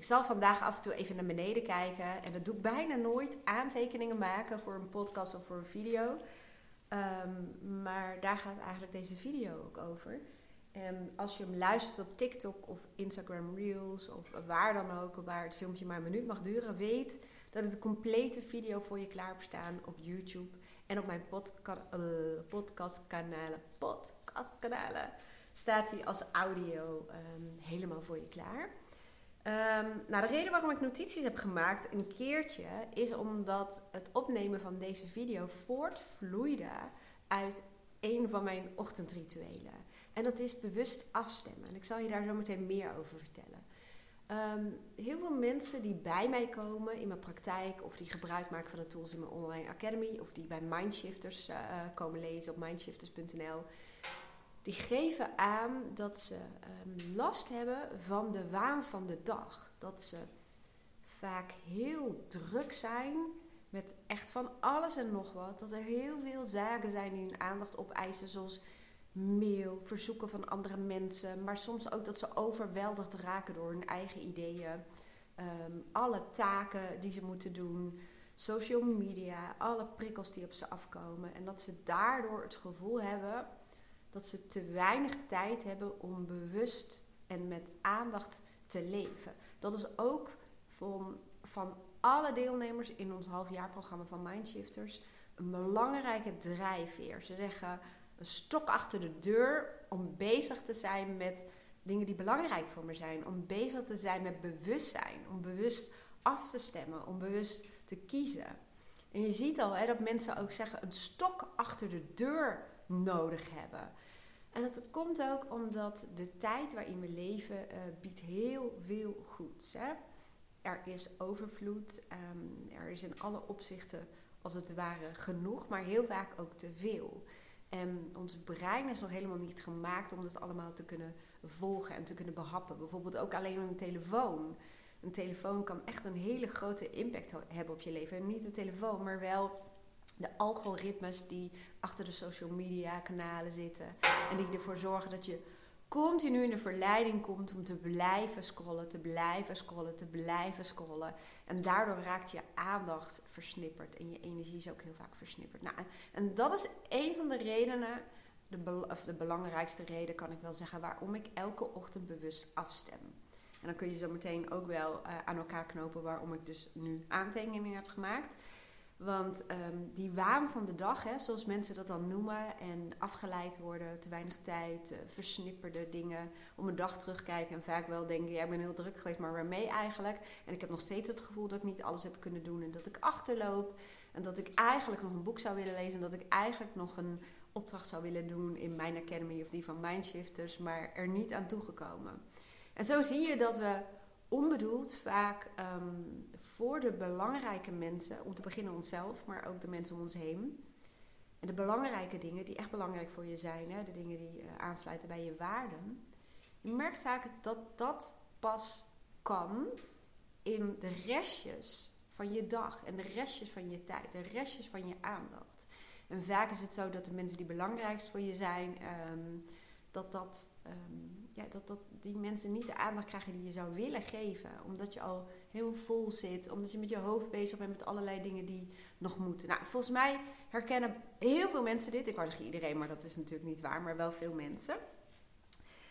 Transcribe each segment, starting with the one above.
Ik zal vandaag af en toe even naar beneden kijken. En dat doe ik bijna nooit. Aantekeningen maken voor een podcast of voor een video. Ehm, maar daar gaat eigenlijk deze video ook over. En als je hem luistert op TikTok of Instagram Reels of waar dan ook, waar het filmpje maar een minuut mag duren, weet dat het een complete video voor je klaar staan op YouTube en op mijn podca uh, podcastkanalen. Podcastkanalen staat hij als audio um, helemaal voor je klaar. Um, nou, de reden waarom ik notities heb gemaakt een keertje is omdat het opnemen van deze video voortvloeide uit een van mijn ochtendrituelen. En dat is bewust afstemmen. En ik zal je daar zo meteen meer over vertellen. Um, heel veel mensen die bij mij komen in mijn praktijk, of die gebruik maken van de tools in mijn online academy, of die bij Mindshifters uh, komen lezen op mindshifters.nl, die geven aan dat ze um, last hebben van de waan van de dag. Dat ze vaak heel druk zijn met echt van alles en nog wat. Dat er heel veel zaken zijn die hun aandacht opeisen, zoals mail, verzoeken van andere mensen, maar soms ook dat ze overweldigd raken door hun eigen ideeën. Um, alle taken die ze moeten doen, social media, alle prikkels die op ze afkomen. En dat ze daardoor het gevoel hebben dat ze te weinig tijd hebben om bewust en met aandacht te leven. Dat is ook van, van alle deelnemers in ons halfjaarprogramma van Mindshifters een belangrijke drijfveer. Ze zeggen een stok achter de deur om bezig te zijn met dingen die belangrijk voor me zijn. Om bezig te zijn met bewustzijn. Om bewust af te stemmen. Om bewust te kiezen. En je ziet al dat mensen ook zeggen een stok achter de deur nodig hebben. En dat komt ook omdat de tijd waarin we leven uh, biedt heel veel goeds. Hè? Er is overvloed. Um, er is in alle opzichten als het ware genoeg. Maar heel vaak ook te veel. En ons brein is nog helemaal niet gemaakt om dat allemaal te kunnen volgen en te kunnen behappen. Bijvoorbeeld ook alleen een telefoon. Een telefoon kan echt een hele grote impact hebben op je leven. En niet de telefoon, maar wel de algoritmes die achter de social media kanalen zitten. En die ervoor zorgen dat je continu in de verleiding komt om te blijven scrollen, te blijven scrollen, te blijven scrollen. En daardoor raakt je aandacht versnipperd en je energie is ook heel vaak versnipperd. Nou, en dat is een van de redenen, de, of de belangrijkste reden kan ik wel zeggen, waarom ik elke ochtend bewust afstem. En dan kun je zo meteen ook wel uh, aan elkaar knopen waarom ik dus nu aantekeningen heb gemaakt. Want um, die waan van de dag, hè, zoals mensen dat dan noemen, en afgeleid worden, te weinig tijd, uh, versnipperde dingen, om een dag terugkijken en vaak wel denken, ja, ik ben heel druk geweest, maar waarmee eigenlijk? En ik heb nog steeds het gevoel dat ik niet alles heb kunnen doen en dat ik achterloop en dat ik eigenlijk nog een boek zou willen lezen en dat ik eigenlijk nog een opdracht zou willen doen in mijn academy of die van Mindshifters, maar er niet aan toegekomen. En zo zie je dat we onbedoeld vaak um, voor de belangrijke mensen, om te beginnen onszelf, maar ook de mensen om ons heen. En de belangrijke dingen die echt belangrijk voor je zijn, hè, de dingen die uh, aansluiten bij je waarden. Je merkt vaak dat dat pas kan in de restjes van je dag en de restjes van je tijd, de restjes van je aandacht. En vaak is het zo dat de mensen die belangrijkst voor je zijn, um, dat, dat, um, dat, dat die mensen niet de aandacht krijgen die je zou willen geven. Omdat je al heel vol zit, omdat je met je hoofd bezig bent met allerlei dingen die nog moeten. Nou, volgens mij herkennen heel veel mensen dit. Ik wou zeggen iedereen, maar dat is natuurlijk niet waar, maar wel veel mensen.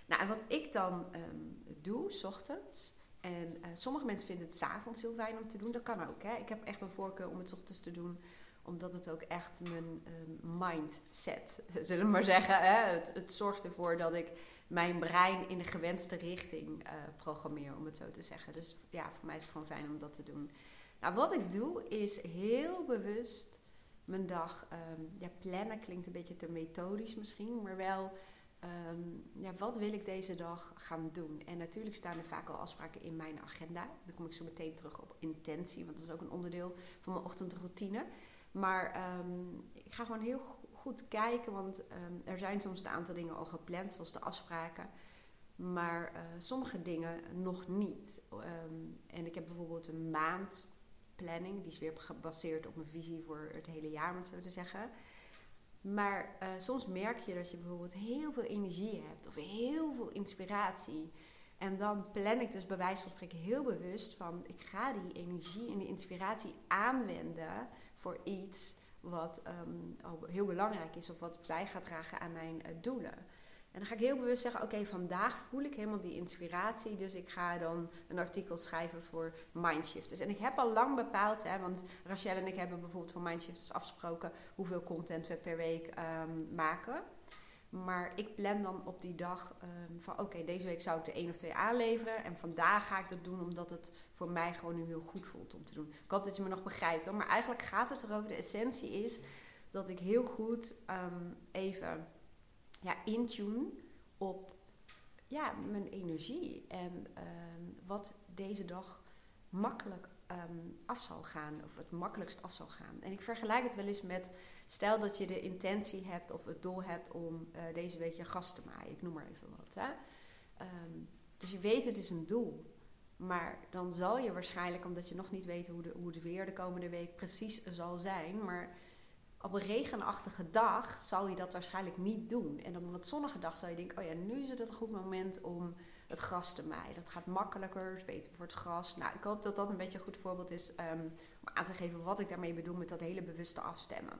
Nou, en wat ik dan um, doe, s ochtends. En uh, sommige mensen vinden het s'avonds heel fijn om te doen. Dat kan ook. Hè? Ik heb echt een voorkeur om het s ochtends te doen omdat het ook echt mijn uh, mindset, zullen we maar zeggen. Hè? Het, het, zorgt ervoor dat ik mijn brein in de gewenste richting uh, programmeer, om het zo te zeggen. Dus ja, voor mij is het gewoon fijn om dat te doen. Nou, wat ik doe is heel bewust mijn dag um, ja, plannen. Klinkt een beetje te methodisch misschien, maar wel um, ja, wat wil ik deze dag gaan doen? En natuurlijk staan er vaak al afspraken in mijn agenda. Dan kom ik zo meteen terug op intentie, want dat is ook een onderdeel van mijn ochtendroutine. Maar um, ik ga gewoon heel goed kijken, want um, er zijn soms een aantal dingen al gepland, zoals de afspraken. Maar uh, sommige dingen nog niet. Um, en ik heb bijvoorbeeld een maandplanning, die is weer gebaseerd op mijn visie voor het hele jaar, om het zo te zeggen. Maar uh, soms merk je dat je bijvoorbeeld heel veel energie hebt of heel veel inspiratie. En dan plan ik dus bij wijze van spreken heel bewust van ik ga die energie en die inspiratie aanwenden voor iets wat um, heel belangrijk is of wat bij gaat dragen aan mijn uh, doelen. En dan ga ik heel bewust zeggen: Oké, vandaag voel ik helemaal die inspiratie. Dus ik ga dan een artikel schrijven voor Mindshifters. En ik heb al lang bepaald, hè, want Rachel en ik hebben bijvoorbeeld voor Mindshifters afgesproken hoeveel content we per week um, maken. Maar ik plan dan op die dag um, van oké, deze week zou ik er één of twee aanleveren. En vandaag ga ik dat doen omdat het voor mij gewoon nu heel goed voelt om te doen. Ik hoop dat je me nog begrijpt hoor. Maar eigenlijk gaat het erover, de essentie is dat ik heel goed um, even ja, intune op ja, mijn energie. En um, wat deze dag makkelijk um, af zal gaan. Of het makkelijkst af zal gaan. En ik vergelijk het wel eens met... Stel dat je de intentie hebt of het doel hebt om uh, deze week je gast te maaien. Ik noem maar even wat. Hè? Um, dus je weet het is een doel. Maar dan zal je waarschijnlijk, omdat je nog niet weet hoe, de, hoe het weer de komende week precies zal zijn... maar op een regenachtige dag zal je dat waarschijnlijk niet doen. En op een wat zonnige dag zal je denken: oh ja, nu is het een goed moment om het gras te maaien. Dat gaat makkelijker, is beter voor het gras. Nou, ik hoop dat dat een beetje een goed voorbeeld is um, om aan te geven wat ik daarmee bedoel met dat hele bewuste afstemmen.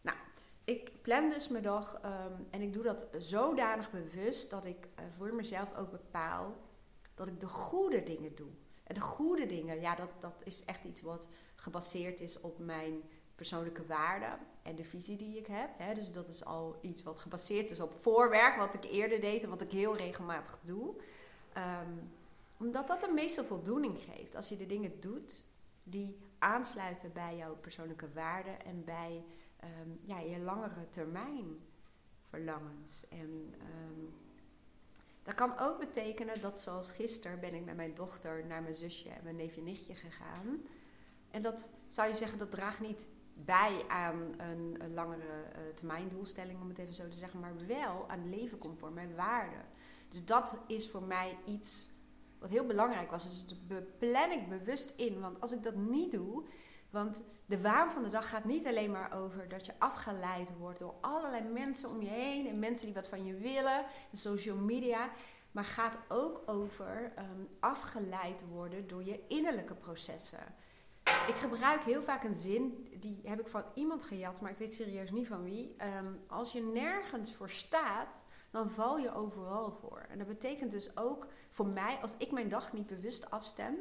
Nou, ik plan dus mijn dag um, en ik doe dat zodanig bewust dat ik uh, voor mezelf ook bepaal dat ik de goede dingen doe. En de goede dingen, ja, dat, dat is echt iets wat gebaseerd is op mijn persoonlijke waarden en de visie die ik heb. Hè. Dus dat is al iets wat gebaseerd is op voorwerk, wat ik eerder deed en wat ik heel regelmatig doe. Um, omdat dat de meeste voldoening geeft. Als je de dingen doet die aansluiten bij jouw persoonlijke waarden en bij um, ja, je langere termijn verlangens. En um, dat kan ook betekenen dat zoals gisteren ben ik met mijn dochter naar mijn zusje en mijn neefje nichtje gegaan. En dat zou je zeggen, dat draagt niet bij aan een, langere uh, termijn doelstelling, om het even zo te zeggen, maar wel aan levencomfort, mijn waarden. Dus dat is voor mij iets wat heel belangrijk was. Dus dat plan ik bewust in. Want als ik dat niet doe, want de waan van de dag gaat niet alleen maar over dat je afgeleid wordt door allerlei mensen om je heen en mensen die wat van je willen, en social media. Maar gaat ook over um, afgeleid worden door je innerlijke processen. Ik gebruik heel vaak een zin, die heb ik van iemand gejat, maar ik weet serieus niet van wie. Um, als je nergens voor staat, dan val je overal voor. En dat betekent dus ook voor mij, als ik mijn dag niet bewust afstem,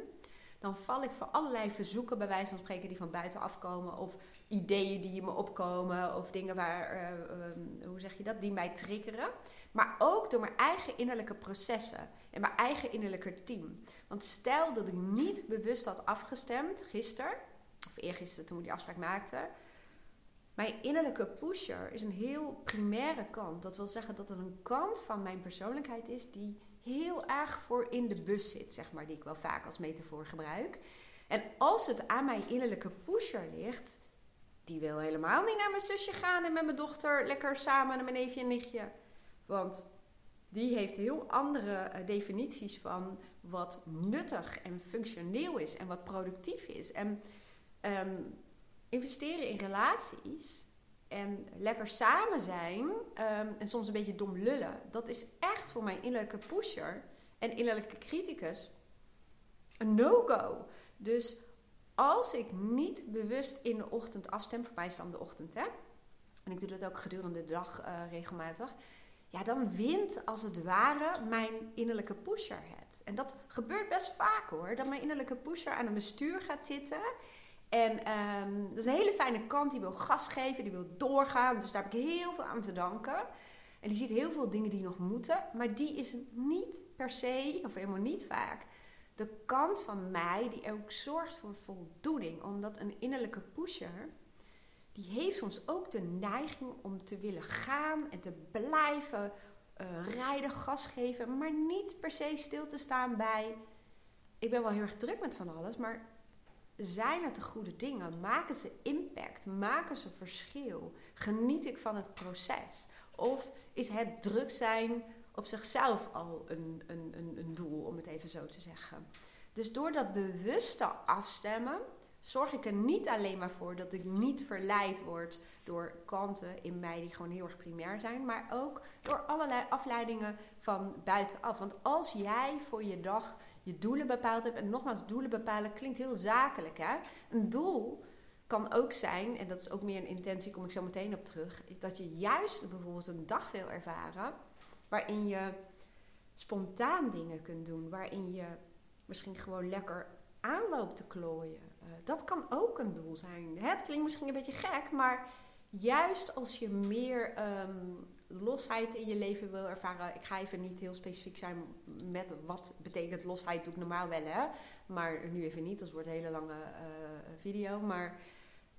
dan val ik voor allerlei verzoeken, bij wijze van spreken, die van buiten afkomen. Of ideeën die me opkomen. Of dingen waar, uh, um, hoe zeg je dat, die mij triggeren. Maar ook door mijn eigen innerlijke processen. En mijn eigen innerlijke team. Want stel dat ik niet bewust had afgestemd, gisteren. Of eergisteren toen we die afspraak maakten. Mijn innerlijke pusher is een heel primaire kant. Dat wil zeggen dat het een kant van mijn persoonlijkheid is die heel erg voor in de bus zit, zeg maar, die ik wel vaak als metafoor gebruik. En als het aan mijn innerlijke pusher ligt, die wil helemaal niet naar mijn zusje gaan en met mijn dochter lekker samen naar mijn neefje en nichtje. Want die heeft heel andere uh, definities van wat nuttig en functioneel is en wat productief is. En um, investeren in relaties en lekker samen zijn um, en soms een beetje dom lullen, dat is echt voor mijn innerlijke pusher en innerlijke criticus een no-go. Dus als ik niet bewust in de ochtend afstem, voor mij is de ochtend hè, en ik doe dat ook gedurende de dag uh, regelmatig, ja, dan wint als het ware mijn innerlijke pusher het. En dat gebeurt best vaak hoor, dat mijn innerlijke pusher aan een bestuur gaat zitten en um, dat is een hele fijne kant. Die wil gas geven, die wil doorgaan. Dus daar heb ik heel veel aan te danken. En die ziet heel veel dingen die nog moeten. Maar die is niet per se, of helemaal niet vaak, de kant van mij die ook zorgt voor voldoening. Omdat een innerlijke pusher, die heeft soms ook de neiging om te willen gaan en te blijven uh, rijden, gas geven. Maar niet per se stil te staan bij. Ik ben wel heel erg druk met van alles, maar zijn het de goede dingen? Maken ze impact? Maken ze verschil? Geniet ik van het proces? Of is het druk zijn op zichzelf al een, een, een, een doel, om het even zo te zeggen? Dus door dat bewuste afstemmen zorg ik er niet alleen maar voor dat ik niet verleid word door kanten in mij die gewoon heel erg primair zijn, maar ook door allerlei afleidingen van buitenaf. Want als jij voor je dag je doelen bepaald hebt, en nogmaals, doelen bepalen klinkt heel zakelijk, hè? Een doel kan ook zijn, en dat is ook meer een intentie, kom ik zo meteen op terug, dat je juist bijvoorbeeld een dag wil ervaren waarin je spontaan dingen kunt doen, waarin je misschien gewoon lekker aanloopt te klooien. Uh, dat kan ook een doel zijn. Het klinkt misschien een beetje gek, maar juist als je meer ehm, losheid in je leven wil ervaren. Ik ga even niet heel specifiek zijn met wat betekent losheid, doe ik normaal wel hè. Maar nu even niet, dat wordt een hele lange uh, video. Maar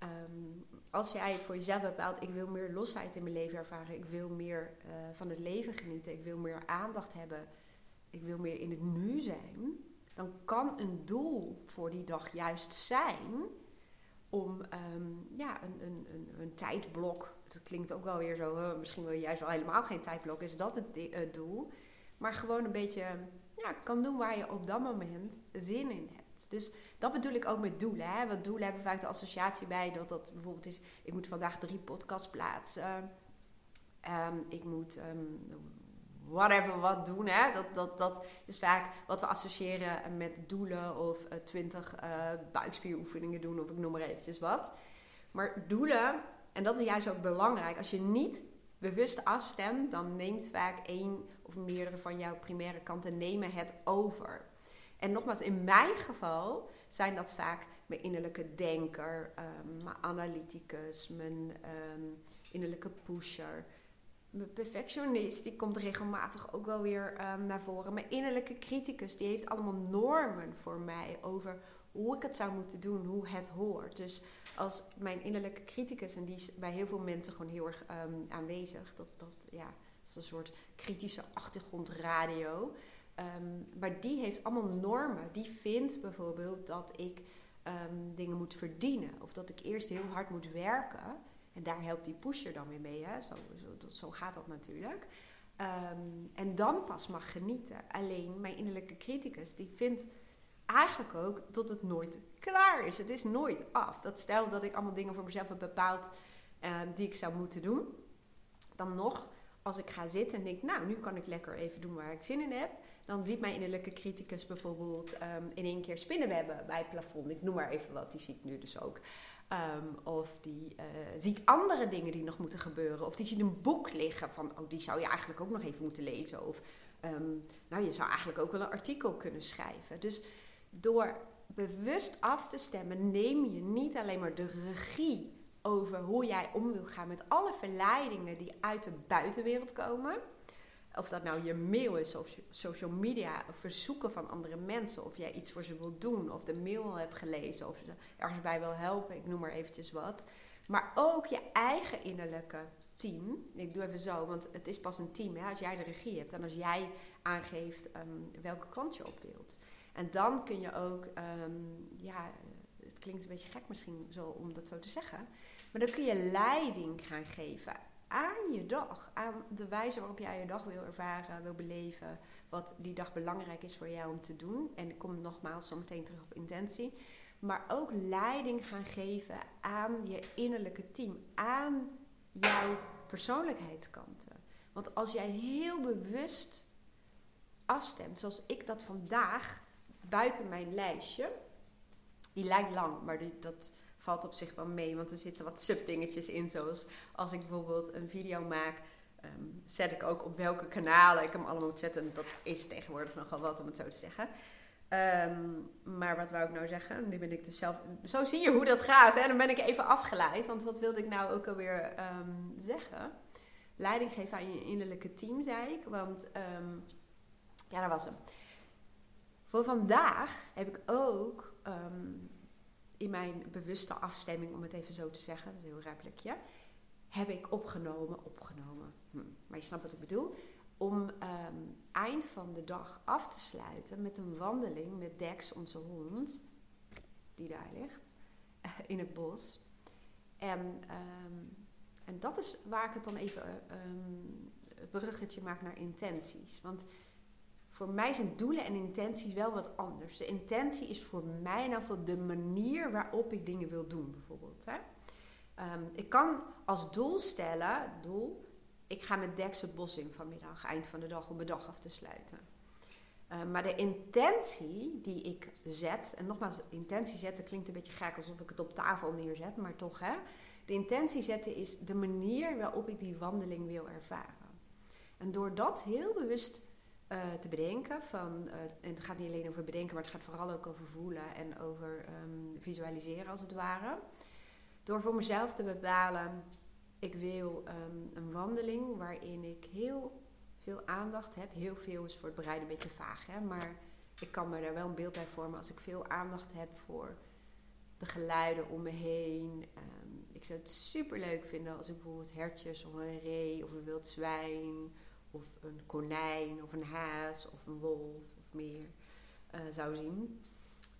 um, als jij voor jezelf bepaalt, ik wil meer losheid in mijn leven ervaren. Ik wil meer uh, van het leven genieten. Ik wil meer aandacht hebben. Ik wil meer in het nu zijn. Kan een doel voor die dag juist zijn om um, ja, een, een, een, een, tijdblok. Dat klinkt ook wel weer zo. Misschien wil je juist wel helemaal geen tijdblok. Is dat het uh, doel? Maar gewoon een beetje ja, kan doen waar je op dat moment zin in hebt. Dus dat bedoel ik ook met doelen. Hè? Want doelen hebben vaak de associatie bij dat dat bijvoorbeeld is: ik moet vandaag drie podcasts plaatsen. Um, ik moet um, whatever wat doen. Hè? Dat, dat, dat is vaak wat we associëren met doelen of uh, twintig uh, buikspieroefeningen doen of ik noem maar eventjes wat. Maar doelen, en dat is juist ook belangrijk, als je niet bewust afstemt, dan neemt vaak één of meerdere van jouw primaire kanten nemen het over. En nogmaals, in mijn geval zijn dat vaak mijn innerlijke denker, um, mijn analyticus, mijn um, innerlijke pusher, mijn perfectionist, die komt regelmatig ook wel weer um, naar voren. Mijn innerlijke criticus, die heeft allemaal normen voor mij over hoe ik het zou moeten doen, hoe het hoort. Dus als mijn innerlijke criticus, en die is bij heel veel mensen gewoon heel erg aanwezig, dat, dat ja, is een soort kritische achtergrondradio. Um, maar die heeft allemaal normen. Die vindt bijvoorbeeld dat ik dingen moet verdienen. Of dat ik eerst heel hard moet werken. En daar helpt die pusher dan weer mee. Hè? Zo, zo, zo gaat dat natuurlijk. Um, en dan pas mag genieten. Alleen mijn innerlijke criticus die vindt eigenlijk ook dat het nooit klaar is. Het is nooit af. Dat stel dat ik allemaal dingen voor mezelf heb bepaald die ik zou moeten doen. Dan nog, als ik ga zitten en denk, nou, nu kan ik lekker even doen waar ik zin in heb dan ziet mijn innerlijke criticus bijvoorbeeld um, in één keer spinnenwebben bij het plafond. Ik noem maar even wat, die ziet nu dus ook. Um, of die uh, ziet andere dingen die nog moeten gebeuren. Of die ziet een boek liggen van, oh, die zou je eigenlijk ook nog even moeten lezen. Of, um, nou, je zou eigenlijk ook wel een artikel kunnen schrijven. Dus door bewust af te stemmen, neem je niet alleen maar de regie over hoe jij om wil gaan met alle verleidingen die uit de buitenwereld komen. Of dat nou je mail is of social media, of verzoeken van andere mensen. Of jij iets voor ze wilt doen. Of de mail hebt gelezen. Of ze ergens bij wil helpen. Ik noem maar eventjes wat. Maar ook je eigen innerlijke team. Ik doe even zo, want het is pas een team hè, als jij de regie hebt. En als jij aangeeft um, welke kant je op wilt. En dan kun je ook, um, ja, het klinkt een beetje gek misschien zo om dat zo te zeggen. Maar dan kun je leiding gaan geven aan je dag. Aan de wijze waarop jij je dag wil ervaren, wil beleven. Wat die dag belangrijk is voor jou om te doen. En ik kom nogmaals zo meteen terug op intentie. Maar ook leiding gaan geven aan je innerlijke team. Aan jouw persoonlijkheidskanten. Want als jij heel bewust afstemt, zoals ik dat vandaag buiten mijn lijstje. Die lijkt lang, maar die, dat valt op zich wel mee. Want er zitten wat subdingetjes in. Zoals als ik bijvoorbeeld een video maak. Um, zet ik ook op welke kanalen ik hem allemaal moet zetten. Dat is tegenwoordig nogal wat om het zo te zeggen. Um, maar wat wou ik nou zeggen? Nu ben ik dus zelf. Zo zie je hoe dat gaat. Hè? Dan ben ik even afgeleid. Want wat wilde ik nou ook alweer um, zeggen? Leiding geven aan je innerlijke team, zei ik. Want ja, dat was hem. Voor vandaag heb ik ook in mijn bewuste afstemming, om het even zo te zeggen, dat is heel raar heb ik opgenomen, opgenomen, hm, maar je snapt wat ik bedoel, om um, eind van de dag af te sluiten met een wandeling met Dex, onze hond, die daar ligt, in het bos. En, um, en dat is waar ik het dan even um, bruggetje maak naar intenties. Want voor mij zijn doelen en intenties wel wat anders. De intentie is voor mij nou voor de manier waarop ik dingen wil doen, bijvoorbeeld. Hè? Ehm, ik kan als doel stellen, doel, ik ga met Dex het bos in vanmiddag, eind van de dag, om mijn dag af te sluiten. Ehm, maar de intentie die ik zet, en nogmaals, intentie zetten klinkt een beetje gek alsof ik het op tafel neerzet, maar toch hè. De intentie zetten is de manier waarop ik die wandeling wil ervaren. En door dat heel bewust uh, te bedenken, van, uh, en het gaat niet alleen over bedenken, maar het gaat vooral ook over voelen en over um, visualiseren als het ware. Door voor mezelf te bepalen, ik wil um, een wandeling waarin ik heel veel aandacht heb. Heel veel is voor het bereiden een beetje vaag, hè? maar ik kan me daar wel een beeld bij vormen als ik veel aandacht heb voor de geluiden om me heen. Um, ik zou het super leuk vinden als ik bijvoorbeeld hertjes of een ree of een wild zwijn of een konijn of een haas of een wolf of meer uh, zou zien.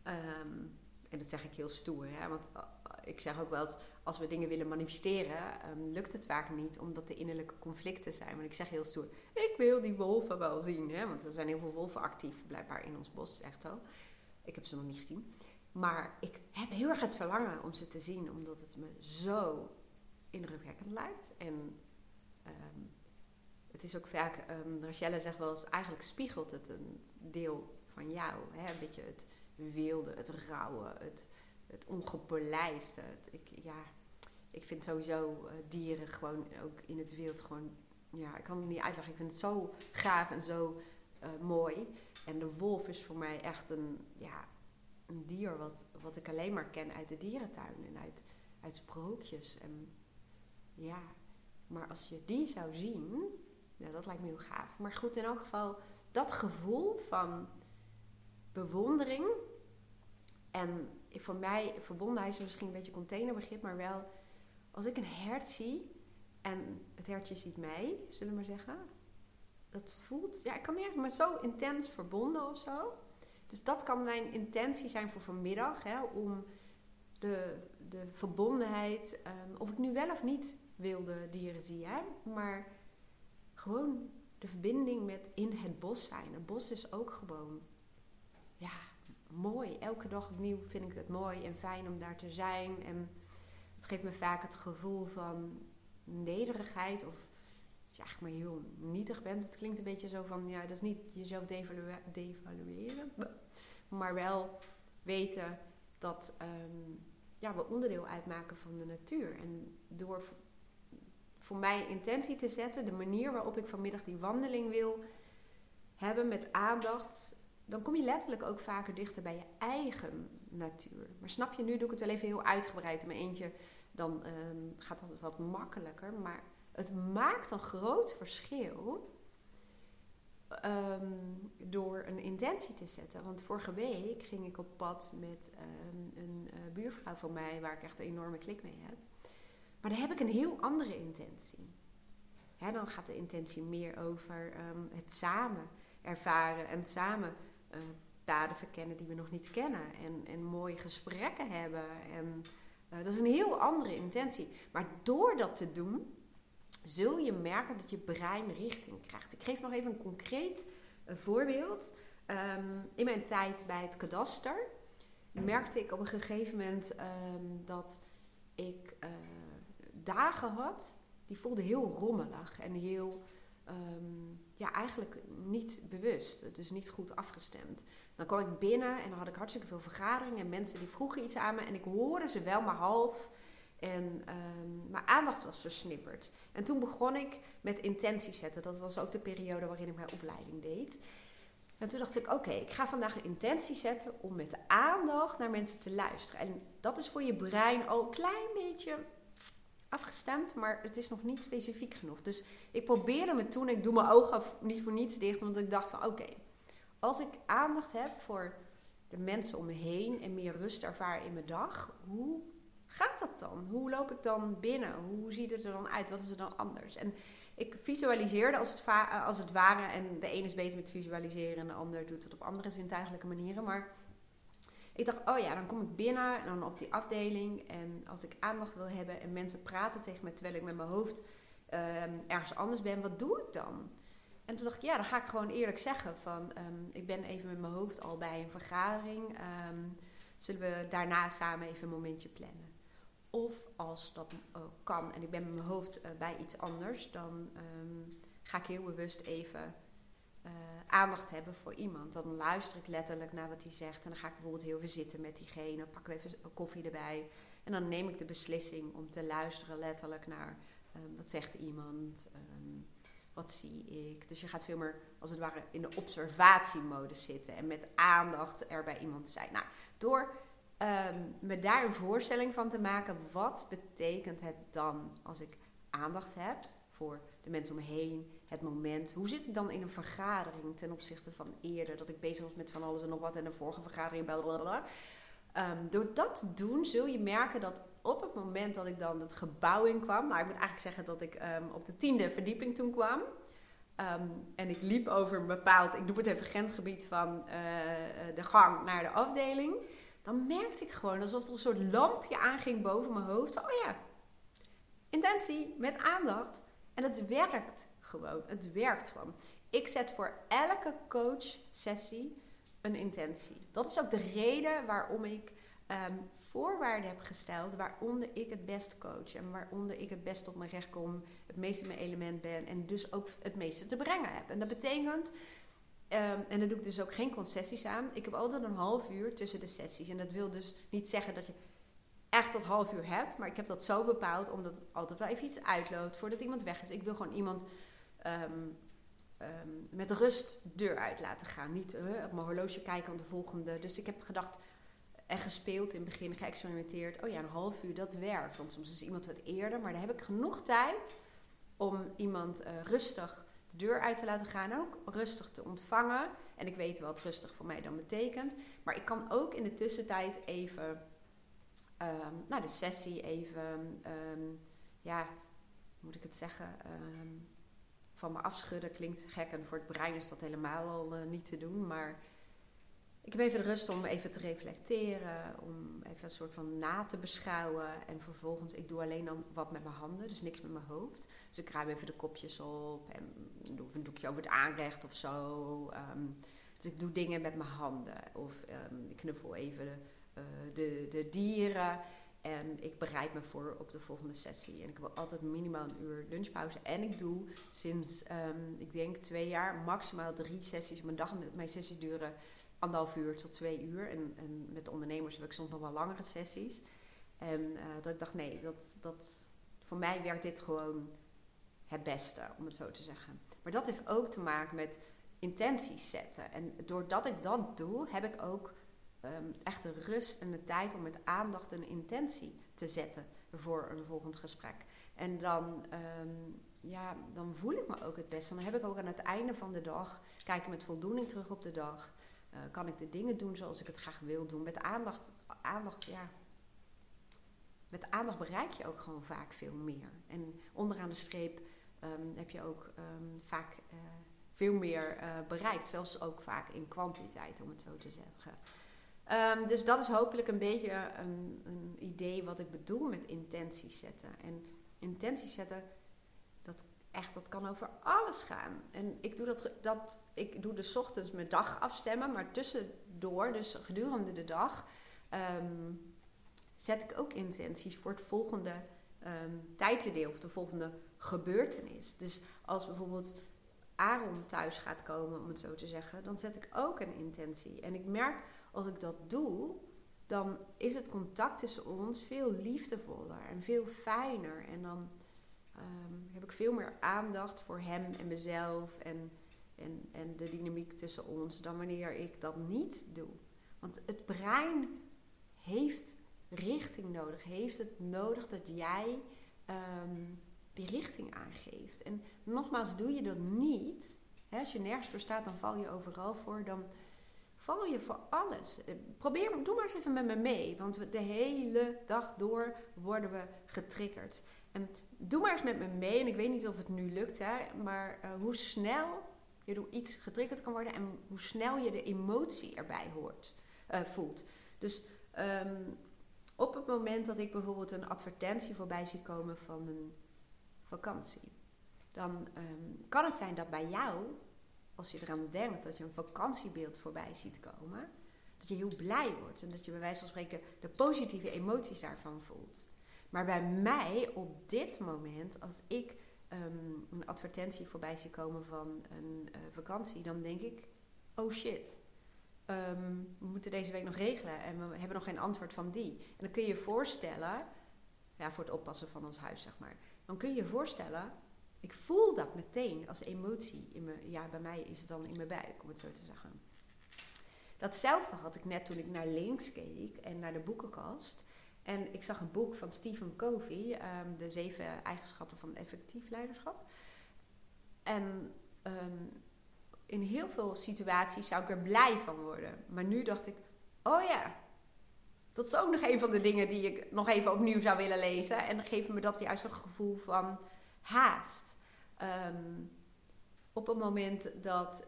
Um, en dat zeg ik heel stoer, hè? want uh, ik zeg ook wel eens, als we dingen willen manifesteren, um, lukt het vaak niet omdat er innerlijke conflicten zijn. Want ik zeg heel stoer, ik wil die wolven wel zien, hè? want er zijn heel veel wolven actief blijkbaar in ons bos, echt zo. Ik heb ze nog niet gezien. Maar ik heb heel erg het verlangen om ze te zien, omdat het me zo indrukwekkend lijkt. En um, het is ook vaak, um, Rachelle zegt wel eens, eigenlijk spiegelt het een deel van jou. Hè? Een beetje het wilde, het rauwe, het, het ongepolijste. Ik, ja, ik vind sowieso uh, dieren gewoon ook in het wild gewoon, ja, ik kan het niet uitleggen. Ik vind het zo gaaf en zo uh, mooi. En de wolf is voor mij echt een, ja, een dier wat, wat ik alleen maar ken uit de dierentuin en uit, uit sprookjes. En ja, maar als je die zou zien, ja, dat lijkt me heel gaaf. Maar goed, in elk geval, dat gevoel van bewondering. En voor mij, verbondenheid is misschien een beetje containerbegrip, maar wel als ik een hert zie en het hertje ziet mij, zullen we maar zeggen. Dat voelt, ja, ik kan niet echt maar zo intens verbonden of zo. Dus dat kan mijn intentie zijn voor vanmiddag, hè, om de, de verbondenheid, um, of ik nu wel of niet wilde dieren zie, hè, maar gewoon de verbinding met in het bos zijn. Een bos is ook gewoon, ja, mooi. Elke dag opnieuw vind ik het mooi en fijn om daar te zijn. En het geeft me vaak het gevoel van nederigheid of dat je maar heel nietig bent. Het klinkt een beetje zo van, ja, dat is niet jezelf devalueren, maar wel weten dat um, ja, we onderdeel uitmaken van de natuur. En door voor mij intentie te zetten, de manier waarop ik vanmiddag die wandeling wil hebben met aandacht, dan kom je letterlijk ook vaker dichter bij je eigen natuur. Maar snap je, nu doe ik het wel even heel uitgebreid in mijn eentje, dan um, gaat dat wat makkelijker. Maar het maakt een groot verschil um, door een intentie te zetten. Want vorige week ging ik op pad met um, een uh, buurvrouw van mij, waar ik echt een enorme klik mee heb. Maar dan heb ik een heel andere intentie. dan gaat de intentie meer over um, het samen ervaren en samen uh, paden verkennen die we nog niet kennen. En, en mooie gesprekken hebben. En uh, dat is een heel andere intentie. Maar door dat te doen, zul je merken dat je brein richting krijgt. Ik geef nog even een concreet uh, voorbeeld. Um, in mijn tijd bij het kadaster merkte ik op een gegeven moment um, dat ik dagen had, die voelden heel rommelig en heel, um, ja, eigenlijk niet bewust. Dus niet goed afgestemd. Dan kwam ik binnen en dan had ik hartstikke veel vergaderingen en mensen die vroegen iets aan me en ik hoorde ze wel maar half. En um, mijn aandacht was versnipperd. En toen begon ik met intenties zetten. Dat was ook de periode waarin ik mijn opleiding deed. En toen dacht ik, oké, ik ga vandaag een intentie zetten om met de aandacht naar mensen te luisteren. En dat is voor je brein al een klein beetje afgestemd, maar het is nog niet specifiek genoeg. Dus ik probeerde me toen, ik doe mijn ogen niet voor niets dicht, omdat ik dacht van oké, als ik aandacht heb voor de mensen om me heen en meer rust ervaar in mijn dag, hoe gaat dat dan? Hoe loop ik dan binnen? Hoe ziet het er dan uit? Wat is er dan anders? En ik visualiseerde als het, als het ware, en de ene is beter met visualiseren en de ander doet het op andere zintuigelijke manieren, maar ik dacht, oh ja, dan kom ik binnen en dan op die afdeling. En als ik aandacht wil hebben en mensen praten tegen me terwijl ik met mijn hoofd um, ergens anders ben, wat doe ik dan? en toen dacht ik, ja, dan ga ik gewoon eerlijk zeggen van, ehm, ik ben even met mijn hoofd al bij een vergadering. Ehm, zullen we daarna samen even een momentje plannen? Of als dat kan en ik ben met mijn hoofd eh, bij iets anders, dan ehm, ga ik heel bewust even uh, aandacht hebben voor iemand. Dan luister ik letterlijk naar wat hij zegt en dan ga ik bijvoorbeeld heel veel zitten met diegene, pak even koffie erbij. En dan neem ik de beslissing om te luisteren letterlijk naar wat zegt iemand, wat zie ik. Dus je gaat veel meer als het ware in de observatiemodus zitten en met aandacht er bij iemand zijn. Nou, door um, me daar een voorstelling van te maken, wat betekent het dan als ik aandacht heb voor de mensen om me heen, het moment. Hoe zit ik dan in een vergadering ten opzichte van eerder, dat ik bezig was met van alles en nog wat en de vorige vergadering, blablabla. Um, door dat te doen zul je merken dat op het moment dat ik dan het gebouw in kwam, nou ik moet eigenlijk zeggen dat ik um, op de tiende verdieping toen kwam. Um, en ik liep over een bepaald, ik doe het even grensgebied van uh, de gang naar de afdeling. Dan merkte ik gewoon alsof er een soort lampje aanging boven mijn hoofd. Oh ja, intentie met aandacht. En het werkt gewoon. Het werkt gewoon. Ik zet voor elke coach sessie een intentie. Dat is ook de reden waarom ik um, voorwaarden heb gesteld waaronder ik het best coach en waaronder ik het best op mijn recht kom, het meest in mijn element ben en dus ook het meeste te brengen heb. En dat betekent, ehm, en dan doe ik dus ook geen concessies aan, ik heb altijd een half uur tussen de sessies. En dat wil dus niet zeggen dat je echt dat half uur hebt, maar ik heb dat zo bepaald omdat het altijd wel even iets uitloopt voordat iemand weg is. Ik wil gewoon iemand. Um, um, met rust deur uit laten gaan. Niet uh, op mijn horloge kijken aan de volgende. Dus ik heb gedacht, en gespeeld in het begin, geëxperimenteerd. Oh ja, een half uur, dat werkt. Want soms is iemand wat eerder, maar dan heb ik genoeg tijd om iemand uh, rustig de deur uit te laten gaan. Ook rustig te ontvangen. En ik weet wat rustig voor mij dan betekent. Maar ik kan ook in de tussentijd even, um, nou de sessie even, ja, moet ik het zeggen, van me afschudden. Klinkt gek en voor het brein is dat helemaal al uh, niet te doen. Maar ik heb even de rust om even te reflecteren, om even een soort van na te beschouwen. En vervolgens, ik doe alleen dan wat met mijn handen, dus niks met mijn hoofd. Dus ik ruim even de kopjes op en doe een doekje over het aanrecht of zo. Um, dus ik doe dingen met mijn handen. Of um, ik knuffel even de, uh, de, de, dieren. En ik bereid me voor op de volgende sessie. En ik heb altijd minimaal een uur lunchpauze. En ik doe sinds, um, ik denk twee jaar, maximaal drie sessies. Mijn dag, mijn sessies duren anderhalf uur tot twee uur. En, en met de ondernemers heb ik soms nog wel langere sessies. En uh, dat ik dacht, nee, dat, dat, voor mij werkt dit gewoon het beste, om het zo te zeggen. Maar dat heeft ook te maken met intenties zetten. En doordat ik dat doe, heb ik ook um, echt de rust en de tijd om met aandacht een intentie te zetten voor een volgend gesprek. En dan, um, ja, dan voel ik me ook het beste. Dan heb ik ook aan het einde van de dag, kijk ik met voldoening terug op de dag. Uh, kan ik de dingen doen zoals ik het graag wil doen? Met aandacht, aandacht, ja. Met aandacht bereik je ook gewoon vaak veel meer. En onderaan de streep um, heb je ook vaak uh, veel meer uh, bereikt. Zelfs ook vaak in kwantiteit, om het zo te zeggen. Um, dus dat is hopelijk een beetje een, een, idee wat ik bedoel met intenties zetten. En intenties zetten, dat echt, dat kan over alles gaan. En ik doe dat, dat ik doe dus ochtends mijn dag afstemmen, maar tussendoor, dus gedurende de dag, um, zet ik ook intenties voor het volgende um, tijdsdeel of de volgende gebeurtenis. Dus als bijvoorbeeld Aaron thuis gaat komen, om het zo te zeggen, dan zet ik ook een intentie. En ik merk als ik dat doe, dan is het contact tussen ons veel liefdevoller en veel fijner. En dan um, heb ik veel meer aandacht voor hem en mezelf en, en, en de dynamiek tussen ons dan wanneer ik dat niet doe. Want het brein heeft richting nodig, heeft het nodig dat jij um, die richting aangeeft. En nogmaals, doe je dat niet, hè, als je nergens voor staat, dan val je overal voor, dan val je voor alles. Eh, probeer, doe maar eens even met me mee, want de hele dag door worden we getriggerd. En doe maar eens met me mee. En ik weet niet of het nu lukt, hè, maar uh, hoe snel je door iets getriggerd kan worden en hoe snel je de emotie erbij hoort, uh, voelt. Dus um, op het moment dat ik bijvoorbeeld een advertentie voorbij zie komen van een vakantie. dan ehm, kan het zijn dat bij jou, als je eraan denkt dat je een vakantiebeeld voorbij ziet komen, dat je heel blij wordt en dat je bij wijze van spreken de positieve emoties daarvan voelt. Maar bij mij op dit moment, als ik ehm, een advertentie voorbij zie komen van een uh, vakantie, dan denk ik: oh shit, ehm, we moeten deze week nog regelen en we hebben nog geen antwoord van die. En dan kun je je voorstellen, ja, voor het oppassen van ons huis zeg maar, dan kun je je voorstellen, ik voel dat meteen als emotie in me. Ja, bij mij is het dan in mijn buik, om het zo te zeggen. Datzelfde had ik net toen ik naar links keek en naar de boekenkast. En ik zag een boek van Stephen Covey, um, De Zeven Eigenschappen van Effectief Leiderschap. En um, in heel veel situaties zou ik er blij van worden. Maar nu dacht ik, oh ja, dat is ook nog een van de dingen die ik nog even opnieuw zou willen lezen. En dan geeft me dat juist een gevoel van haast. Um, op het moment dat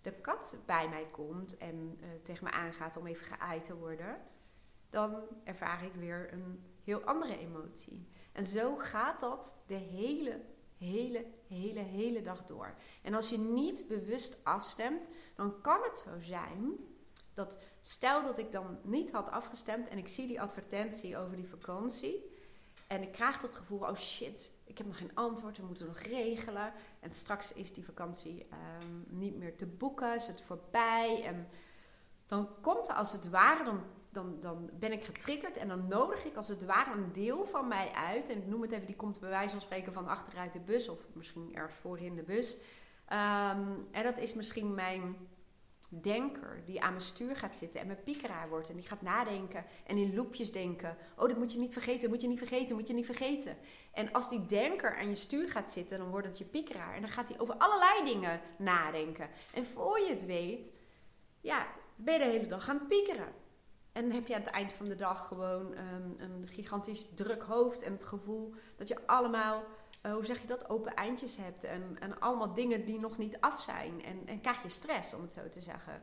de kat bij mij komt en uh, tegen me aangaat om even geaaid te worden dan ervaar ik weer een heel andere emotie. En zo gaat dat de hele, hele, hele, hele dag door. En als je niet bewust afstemt, dan kan het zo zijn dat stel dat ik dan niet had afgestemd en ik zie die advertentie over die vakantie. En ik krijg het gevoel, oh shit, ik heb nog geen antwoord, we moeten nog regelen. En straks is die vakantie um, niet meer te boeken, is het voorbij. En dan komt er als het ware, dan dan, dan ben ik getriggerd en dan nodig ik als het ware een deel van mij uit. En ik noem het even, die komt bij wijze van spreken van achteruit de bus of misschien ergens voorin de bus. Ehm, en dat is misschien mijn denker die aan mijn stuur gaat zitten en mijn piekeraar wordt. En die gaat nadenken en in loopjes denken. Oh, dat moet je niet vergeten, moet je niet vergeten, moet je niet vergeten. En als die denker aan je stuur gaat zitten, dan wordt het je piekeraar. En dan gaat hij over allerlei dingen nadenken. En voor je het weet, ja, ben je de hele dag gaan het piekeren. En heb je aan het eind van de dag gewoon um, een gigantisch druk hoofd en het gevoel dat je allemaal, uh, hoe zeg je dat, open eindjes hebt en, en allemaal dingen die nog niet af zijn. En, en krijg je stress, om het zo te zeggen.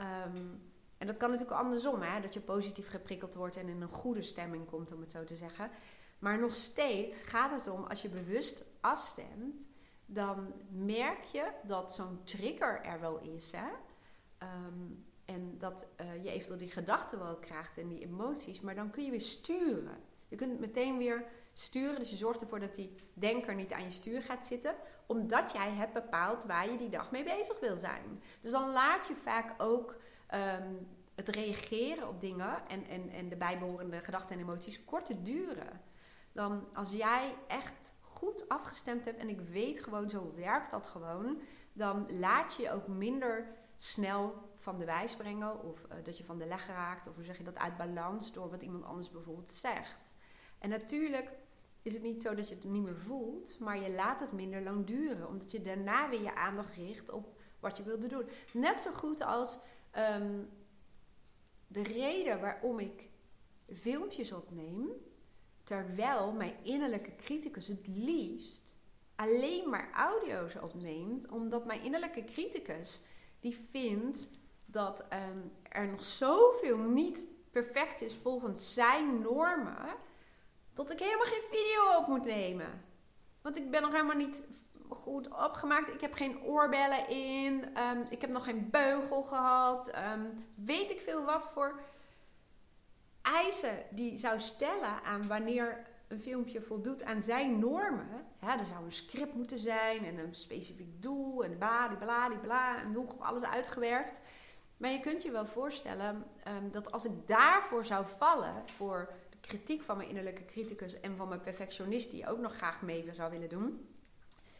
Um, en dat kan natuurlijk andersom, hè? dat je positief geprikkeld wordt en in een goede stemming komt, om het zo te zeggen. Maar nog steeds gaat het om, als je bewust afstemt, dan merk je dat zo'n trigger er wel is. Hè? Um, en dat uh, je eventueel die gedachten wel krijgt en die emoties, maar dan kun je weer sturen. Je kunt meteen weer sturen, dus je zorgt ervoor dat die denker niet aan je stuur gaat zitten, omdat jij hebt bepaald waar je die dag mee bezig wil zijn. Dus dan laat je vaak ook um, het reageren op dingen en, en, en de bijbehorende gedachten en emoties korter duren. Dan als jij echt goed afgestemd hebt en ik weet gewoon, zo werkt dat gewoon, dan laat je je ook minder snel van de wijs brengen of uh, dat je van de leg raakt of hoe zeg je dat uit balans door wat iemand anders bijvoorbeeld zegt. En natuurlijk is het niet zo dat je het niet meer voelt, maar je laat het minder lang duren omdat je daarna weer je aandacht richt op wat je wilde doen. Net zo goed als um, de reden waarom ik filmpjes opneem, terwijl mijn innerlijke criticus het liefst alleen maar audio's opneemt, omdat mijn innerlijke criticus die vindt dat ehm, er nog zoveel niet perfect is volgens zijn normen, dat ik helemaal geen video op moet nemen. Want ik ben nog helemaal niet goed opgemaakt. Ik heb geen oorbellen in. Ehm, ik heb nog geen beugel gehad. Ehm, weet ik veel wat voor eisen die zou stellen aan wanneer een filmpje voldoet aan zijn normen. Ja, er zou een script moeten zijn en een specifiek doel en bla, bla, bla, en op alles uitgewerkt. Maar je kunt je wel voorstellen um, dat als ik daarvoor zou vallen, voor kritiek van mijn innerlijke criticus en van mijn perfectionist, die ook nog graag mee zou willen doen,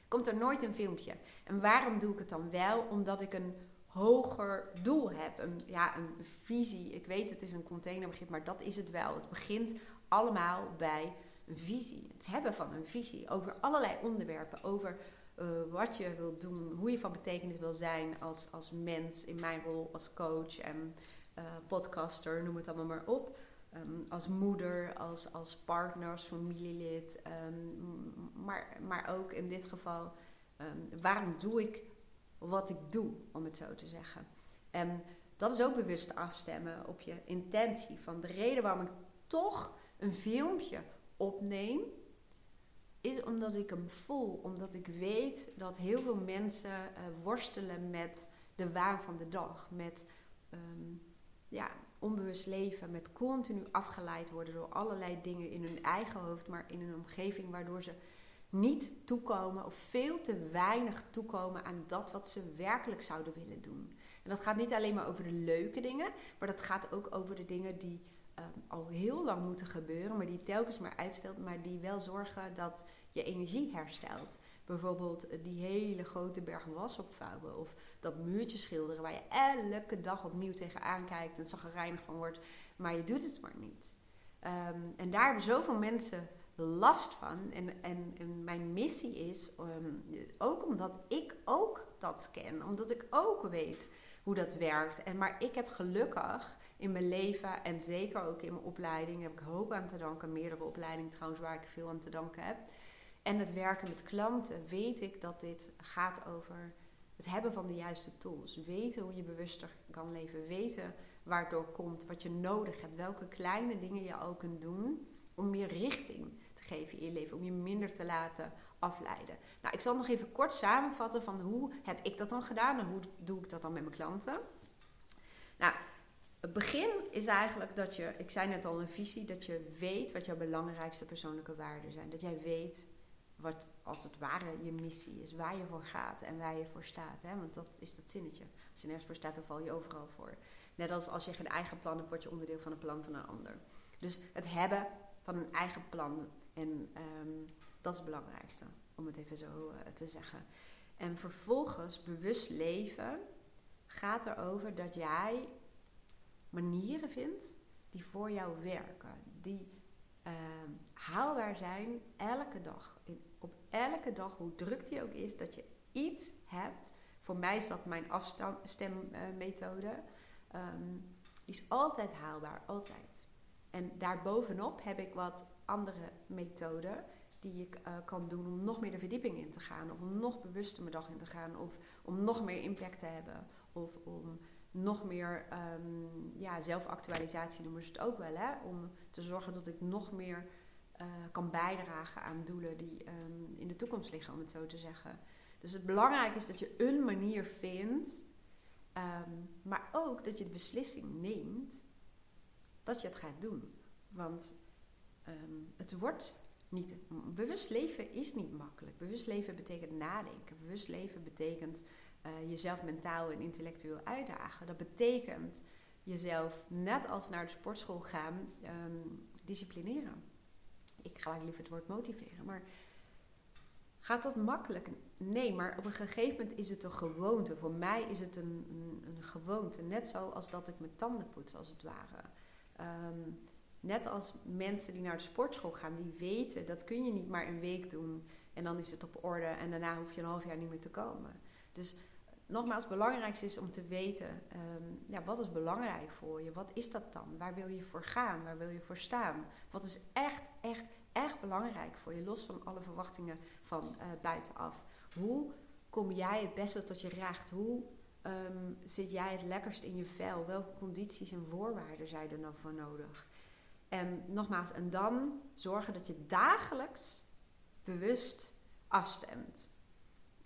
komt er nooit een filmpje. En waarom doe ik het dan wel? Omdat ik een hoger doel heb. Een, ja, een visie. Ik weet, het is een containerbegrip, maar dat is het wel. Het begint allemaal bij een visie. Het hebben van een visie over allerlei onderwerpen. Over uh, wat je wilt doen, hoe je van betekenis wil zijn als, als mens in mijn rol als coach en uh, podcaster, noem het allemaal maar op. Um, als moeder, als, als partner, als familielid. Um, maar, maar ook in dit geval, um, waarom doe ik wat ik doe, om het zo te zeggen. En dat is ook bewust afstemmen op je intentie. Van de reden waarom ik toch een filmpje opneem, is omdat ik hem voel. Omdat ik weet dat heel veel mensen uh, worstelen met de waan van de dag. Met ehm, ja, onbewust leven, met continu afgeleid worden door allerlei dingen in hun eigen hoofd, maar in een omgeving waardoor ze niet toekomen of veel te weinig toekomen aan dat wat ze werkelijk zouden willen doen. En dat gaat niet alleen maar over de leuke dingen, maar dat gaat ook over de dingen die ehm, al heel lang moeten gebeuren, maar die telkens maar uitstelt, maar die wel zorgen dat je energie herstelt. Bijvoorbeeld eh, die hele grote berg was opvouwen of dat muurtje schilderen waar je elke dag opnieuw tegenaan kijkt en zagrijnig van wordt, maar je doet het maar niet. Ehm, en daar hebben zoveel mensen last van. En, en, mijn missie is, ehm, ook omdat ik ook dat ken, omdat ik ook weet hoe dat werkt. En, maar ik heb gelukkig in mijn leven en zeker ook in mijn opleiding, heb ik hoop aan te danken, meerdere opleidingen trouwens waar ik veel aan te danken heb. En het werken met klanten weet ik dat dit gaat over het hebben van de juiste tools. Weten hoe je bewuster kan leven. Weten waar het door komt, wat je nodig hebt. Welke kleine dingen je ook kunt doen om meer richting te geven in je leven. Om je minder te laten afleiden. Nou, ik zal nog even kort samenvatten van hoe heb ik dat dan gedaan en hoe doe ik dat dan met mijn klanten. Nou, het begin is eigenlijk dat je, ik zei net al een visie, dat je weet wat jouw belangrijkste persoonlijke waarden zijn. Dat jij weet wat als het ware je missie is, waar je voor gaat en waar je voor staat. Hè? Want dat is dat zinnetje. Als je nergens voor staat, dan val je overal voor. Net als als je geen eigen plan hebt, word je onderdeel van een plan van een ander. Dus het hebben van een eigen plan, en ehm, dat is het belangrijkste, om het even zo uh, te zeggen. En vervolgens bewust leven gaat erover dat jij manieren vindt die voor jou werken. Die Ehm, haalbaar zijn elke dag. In, op elke dag, hoe druk die ook is, dat je iets hebt. Voor mij is dat mijn afstemmethode. Die is altijd haalbaar, altijd. En daarbovenop heb ik wat andere methoden die ik uh, kan doen om nog meer de verdieping in te gaan. Of om nog bewuster mijn dag in te gaan. Of om nog meer impact te hebben. Of om nog meer um, ja, zelfactualisatie noemen ze het ook wel. Hè? Om te zorgen dat ik nog meer uh, kan bijdragen aan doelen die um, in de toekomst liggen, om het zo te zeggen. Dus het belangrijke is dat je een manier vindt, um, maar ook dat je de beslissing neemt dat je het gaat doen. Want het wordt niet. Bewust leven is niet makkelijk. Bewust leven betekent nadenken. Bewust leven betekent uh, jezelf mentaal en intellectueel uitdagen. Dat betekent jezelf, net als naar de sportschool gaan, disciplineren. Ik ga liever het woord motiveren, maar gaat dat makkelijk? Nee, maar op een gegeven moment is het een gewoonte. Voor mij is het een, een, een gewoonte. Net zoals dat ik mijn tanden poets, als het ware. Ehm, net als mensen die naar de sportschool gaan, die weten dat kun je niet maar een week doen en dan is het op orde en daarna hoef je een half jaar niet meer te komen. Dus nogmaals, het belangrijkste is om te weten, um, ja, wat is belangrijk voor je? Wat is dat dan? Waar wil je voor gaan? Waar wil je voor staan? Wat is echt, echt, echt belangrijk voor je, los van alle verwachtingen van uh, buitenaf? Hoe kom jij het beste tot je recht? Hoe um, zit jij het lekkerst in je vel? Welke condities en voorwaarden zijn er nou voor nodig? En nogmaals, en dan zorgen dat je dagelijks bewust afstemt.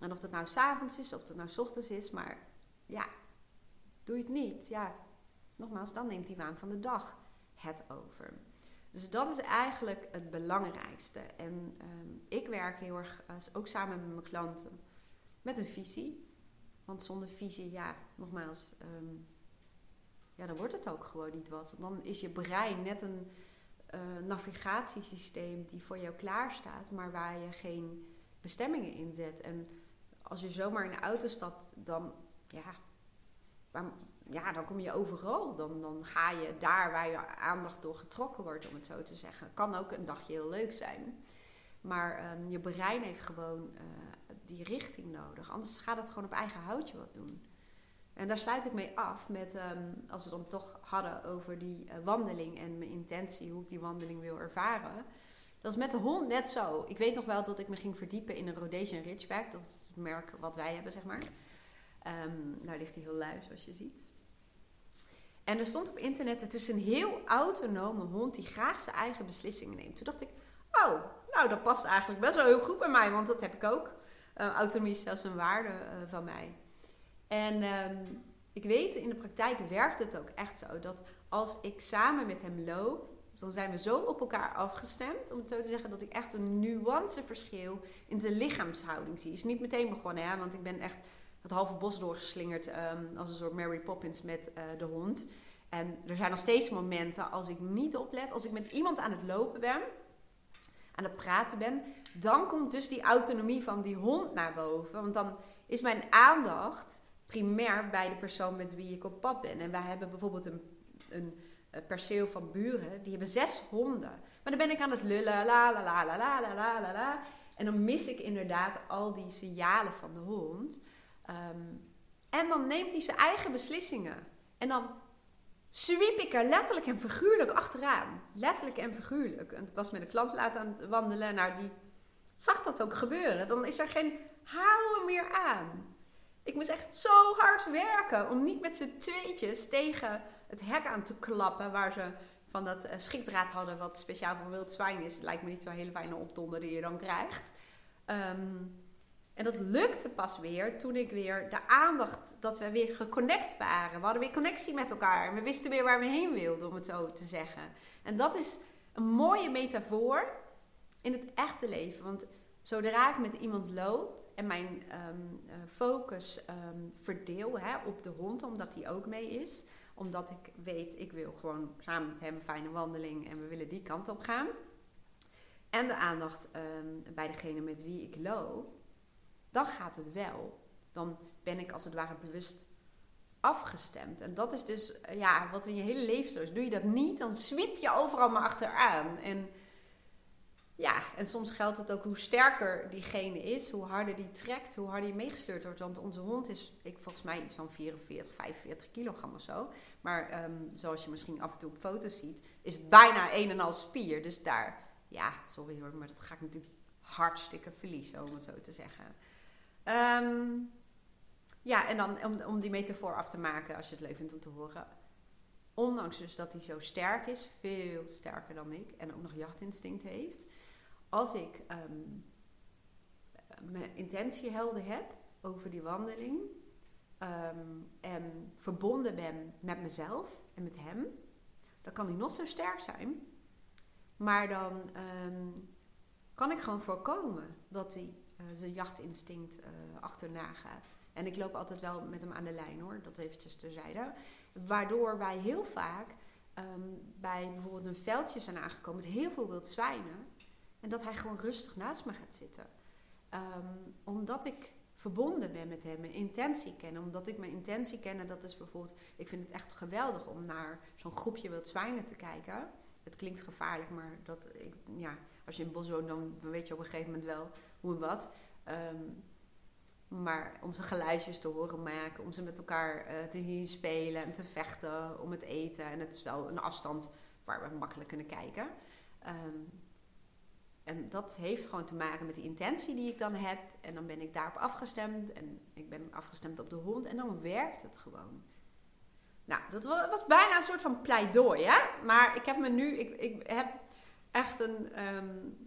En of het nou s'avonds is, of het nou s ochtends is, maar ja, doe je het niet, ja, nogmaals, dan neemt die waan van de dag het over. Dus dat is eigenlijk het belangrijkste. En ehm, ik werk heel erg, uh, ook samen met mijn klanten, met een visie. Want zonder visie, ja, nogmaals, ehm, ja, dan wordt het ook gewoon niet wat. Dan is je brein net een uh, navigatiesysteem die voor jou klaar staat, maar waar je geen bestemmingen in zet. En als je zomaar in de auto stapt, dan, ja, ja, dan kom je overal. Dan, dan ga je daar waar je aandacht door getrokken wordt, om het zo te zeggen. Kan ook een dagje heel leuk zijn. Maar ehm, je brein heeft gewoon uh, die richting nodig. Anders gaat het gewoon op eigen houtje wat doen. En daar sluit ik mee af met, um, als we dan toch hadden over die uh, wandeling en mijn intentie, hoe ik die wandeling wil ervaren. Dat is met de hond net zo. Ik weet nog wel dat ik me ging verdiepen in een Rhodesian Ridgeback. Dat is het merk wat wij hebben, zeg maar. Um, nou ligt hij heel lui, zoals je ziet. En er stond op internet, het is een heel autonome hond die graag zijn eigen beslissingen neemt. Toen dacht ik, oh, nou, dat past eigenlijk best wel heel goed bij mij, want dat heb ik ook. Uh, autonomie is zelfs een waarde uh, van mij. En ehm, ik weet, in de praktijk werkt het ook echt zo dat als ik samen met hem loop, dan zijn we zo op elkaar afgestemd, om het zo te zeggen, dat ik echt een nuanceverschil in zijn lichaamshouding zie. Is niet meteen begonnen, hè, want ik ben echt het halve bos doorgeslingerd um, als een soort Mary Poppins met uh, de hond. En er zijn nog steeds momenten als ik niet oplet, als ik met iemand aan het lopen ben, aan het praten ben, dan komt dus die autonomie van die hond naar boven. Want dan is mijn aandacht primair bij de persoon met wie ik op pad ben. En wij hebben bijvoorbeeld een, een, perceel van buren, die hebben zes honden. Maar dan ben ik aan het lullen, la la la la la la la la. En dan mis ik inderdaad al die signalen van de hond. Ehm, en dan neemt hij zijn eigen beslissingen. En dan zwiep ik er letterlijk en figuurlijk achteraan. Letterlijk en figuurlijk. En ik was met een klant laten aan het wandelen. Nou, die zag dat ook gebeuren. Dan is er geen houden meer aan. Ik moest echt zo hard werken om niet met z'n tweetjes tegen het hek aan te klappen. Waar ze van dat uh, schikdraad hadden wat speciaal voor wild zwijn is. Het lijkt me niet zo'n hele fijne opdonder die je dan krijgt. Um, en dat lukte pas weer toen ik weer de aandacht, dat we weer geconnect waren. We hadden weer connectie met elkaar. We wisten weer waar we heen wilden, om het zo te zeggen. En dat is een mooie metafoor in het echte leven. Want zodra ik met iemand loop en mijn um, focus um, verdeel hè, op de hond, omdat die ook mee is. Omdat ik weet, ik wil gewoon samen met hem een fijne wandeling en we willen die kant op gaan. En de aandacht um, bij degene met wie ik loop dan gaat het wel. Dan ben ik als het ware bewust afgestemd. En dat is dus eh, ja, wat in je hele leven zo is. Doe je dat niet, dan swip je overal maar achteraan. En ja, en soms geldt het ook hoe sterker diegene is, hoe harder die trekt, hoe harder je meegesleurd wordt. Want onze hond is, ik, volgens mij iets van 44, 45 kilogram of zo. Maar ehm, zoals je misschien af en toe op foto's ziet, is het bijna een en al spier. Dus daar, ja, sorry hoor, maar dat ga ik natuurlijk hartstikke verliezen, om het zo te zeggen. Um, ja, en dan om, om die metafoor af te maken, als je het leuk vindt om te horen. Ondanks dus dat hij zo sterk is, veel sterker dan ik, en ook nog jachtinstinct heeft. Als ik um, mijn intentiehelden heb over die wandeling, um, en verbonden ben met mezelf en met hem, dan kan hij nog zo sterk zijn. Maar dan kan ik gewoon voorkomen dat hij uh, zijn jachtinstinct uh, achterna gaat. En ik loop altijd wel met hem aan de lijn hoor, dat eventjes terzijde. Waardoor wij heel vaak bij bijvoorbeeld een veldje zijn aangekomen met heel veel wild zwijnen. En dat hij gewoon rustig naast me gaat zitten. Um, omdat ik verbonden ben met hem, mijn intentie kennen. Omdat ik mijn intentie ken, en dat is bijvoorbeeld... Ik vind het echt geweldig om naar zo'n groepje wild zwijnen te kijken. Het klinkt gevaarlijk, maar dat, ik, ja, als je in bos woont, dan weet je op een gegeven moment wel hoe en wat. Um, maar om ze geluidjes te horen maken, om ze met elkaar uh, te zien spelen en te vechten om het eten. En het is wel een afstand waar we makkelijk kunnen kijken. Um, en dat heeft gewoon te maken met de intentie die ik dan heb. En dan ben ik daarop afgestemd. En ik ben afgestemd op de hond. En dan werkt het gewoon. Nou, dat was bijna een soort van pleidooi, hè? Maar ik heb me nu... Ik, ik heb echt een... Um,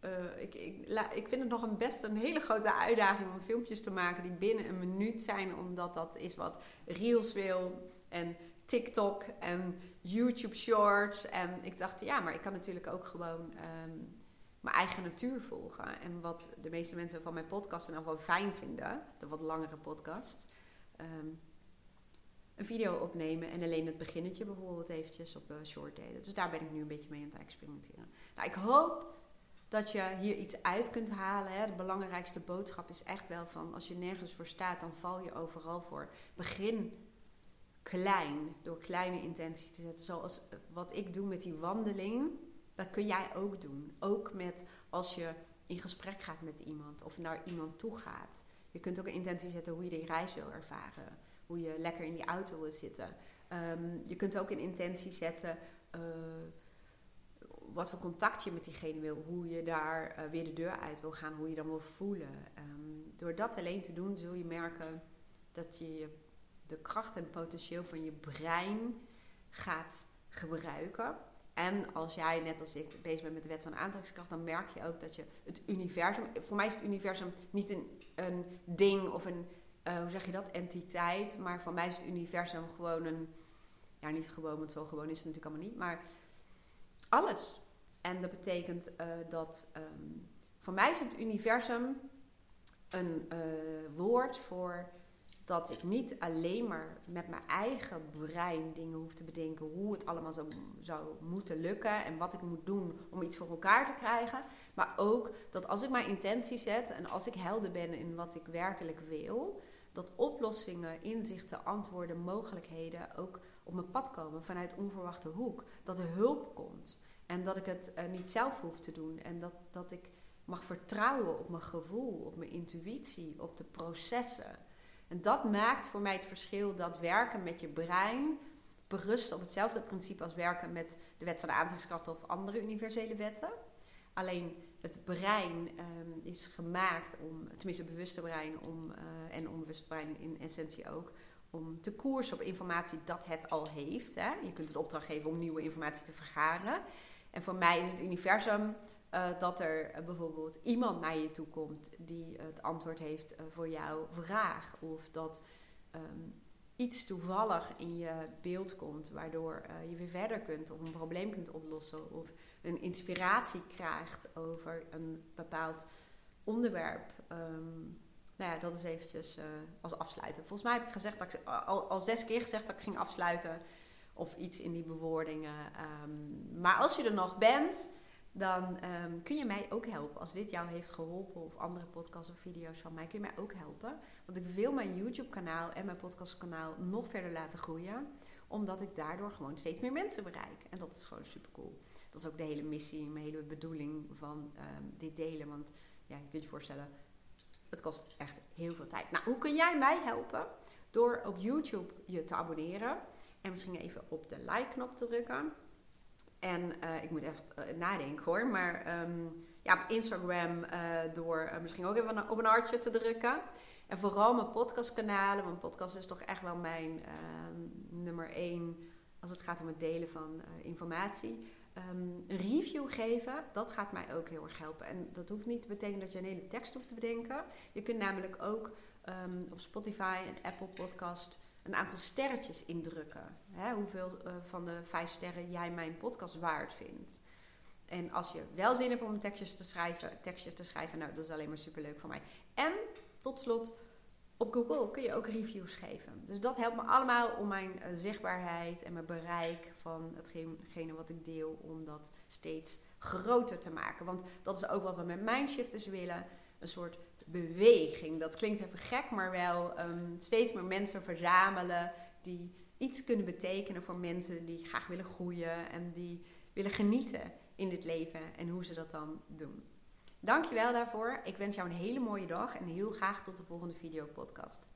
uh, ik, ik, ik vind het nog een best een hele grote uitdaging om filmpjes te maken die binnen een minuut zijn, omdat dat is wat Reels wil en TikTok en YouTube Shorts. En ik dacht, ja, maar ik kan natuurlijk ook gewoon um, mijn eigen natuur volgen. En wat de meeste mensen van mijn podcast dan wel fijn vinden, de wat langere podcast. Um, een video opnemen en alleen het beginnetje bijvoorbeeld eventjes op uh, short delen. Dus daar ben ik nu een beetje mee aan het experimenteren. Nou, ik hoop dat je hier iets uit kunt halen. Hè. De belangrijkste boodschap is echt wel van als je nergens voor staat, dan val je overal voor. Begin klein, door kleine intenties te zetten. Zoals wat ik doe met die wandeling, dat kun jij ook doen. Ook met als je in gesprek gaat met iemand of naar iemand toe gaat. Je kunt ook een intentie zetten hoe je die reis wil ervaren. Hoe je lekker in die auto wil zitten. Um, je kunt ook een intentie zetten. Uh, wat voor contact je met diegene wil, hoe je daar uh, weer de deur uit wil gaan, hoe je dan wil voelen. Um, door dat alleen te doen, zul je merken dat je de kracht en het potentieel van je brein gaat gebruiken. En als jij, net als ik, bezig bent met de wet van aantrekkingskracht, dan merk je ook dat je het universum. Voor mij is het universum niet een, een ding of een, uh, hoe zeg je dat, entiteit. Maar voor mij is het universum gewoon een. Ja, niet gewoon, want zo gewoon is het natuurlijk allemaal niet. Maar alles. En dat betekent uh, dat. Um, voor mij is het universum een uh, woord voor dat ik niet alleen maar met mijn eigen brein dingen hoef te bedenken hoe het allemaal zou, zou moeten lukken en wat ik moet doen om iets voor elkaar te krijgen. Maar ook dat als ik mijn intentie zet en als ik helder ben in wat ik werkelijk wil, dat oplossingen, inzichten, antwoorden, mogelijkheden ook op mijn pad komen vanuit onverwachte hoek. Dat er hulp komt en dat ik het uh, niet zelf hoef te doen en dat, dat ik mag vertrouwen op mijn gevoel, op mijn intuïtie, op de processen. En dat maakt voor mij het verschil dat werken met je brein berust op hetzelfde principe als werken met de wet van de aantrekkingskracht of andere universele wetten. Alleen het brein um, is gemaakt om, tenminste het bewuste brein om, uh, en onbewuste brein in essentie ook, om te koersen op informatie dat het al heeft. Hè. Je kunt het opdracht geven om nieuwe informatie te vergaren. En voor mij is het universum uh, dat er bijvoorbeeld iemand naar je toe komt die het antwoord heeft uh, voor jouw vraag. Of dat um, iets toevallig in je beeld komt waardoor je weer verder kunt of een probleem kunt oplossen. Of een inspiratie krijgt over een bepaald onderwerp. Um, nou ja, dat is eventjes als afsluiten. Volgens mij heb ik gezegd dat ik al, zes keer gezegd dat ik ging afsluiten. Of iets in die bewoordingen. Um, maar als je er nog bent dan um, kun je mij ook helpen. Als dit jou heeft geholpen of andere podcasts of video's van mij, kun je mij ook helpen. Want ik wil mijn YouTube kanaal en mijn podcast kanaal nog verder laten groeien. Omdat ik daardoor gewoon steeds meer mensen bereik. En dat is gewoon super cool. Dat is ook de hele missie, mijn hele bedoeling van um, dit delen. Want ja, je kunt je voorstellen, het kost echt heel veel tijd. Nou, hoe kun jij mij helpen? Door op YouTube je te abonneren. En misschien even op de like-knop te drukken. En uh, ik moet echt uh, nadenken hoor. Maar um, ja, op Instagram uh, door misschien ook even op een hartje te drukken. En vooral mijn podcastkanalen. Want podcast is toch echt wel mijn ehm, nummer één als het gaat om het delen van informatie. Um, een review geven, dat gaat mij ook heel erg helpen. En dat hoeft niet te betekenen dat je een hele tekst hoeft te bedenken. Je kunt namelijk ook op Spotify en Apple Podcast een aantal sterretjes indrukken. Hè, hoeveel uh, van de vijf sterren jij mijn podcast waard vindt. En als je wel zin hebt om tekstjes te schrijven, tekstjes te schrijven, nou, dat is alleen maar superleuk voor mij. En tot slot, op Google kun je ook reviews geven. Dus dat helpt me allemaal om mijn uh, zichtbaarheid en mijn bereik van hetgene wat ik deel, om dat steeds groter te maken. Want dat is ook wat we met Mindshifters willen. Een soort beweging. Dat klinkt even gek, maar wel um, steeds meer mensen verzamelen die iets kunnen betekenen voor mensen die graag willen groeien en die willen genieten in dit leven en hoe ze dat dan doen. Dankjewel daarvoor. Ik wens jou een hele mooie dag en heel graag tot de volgende video podcast.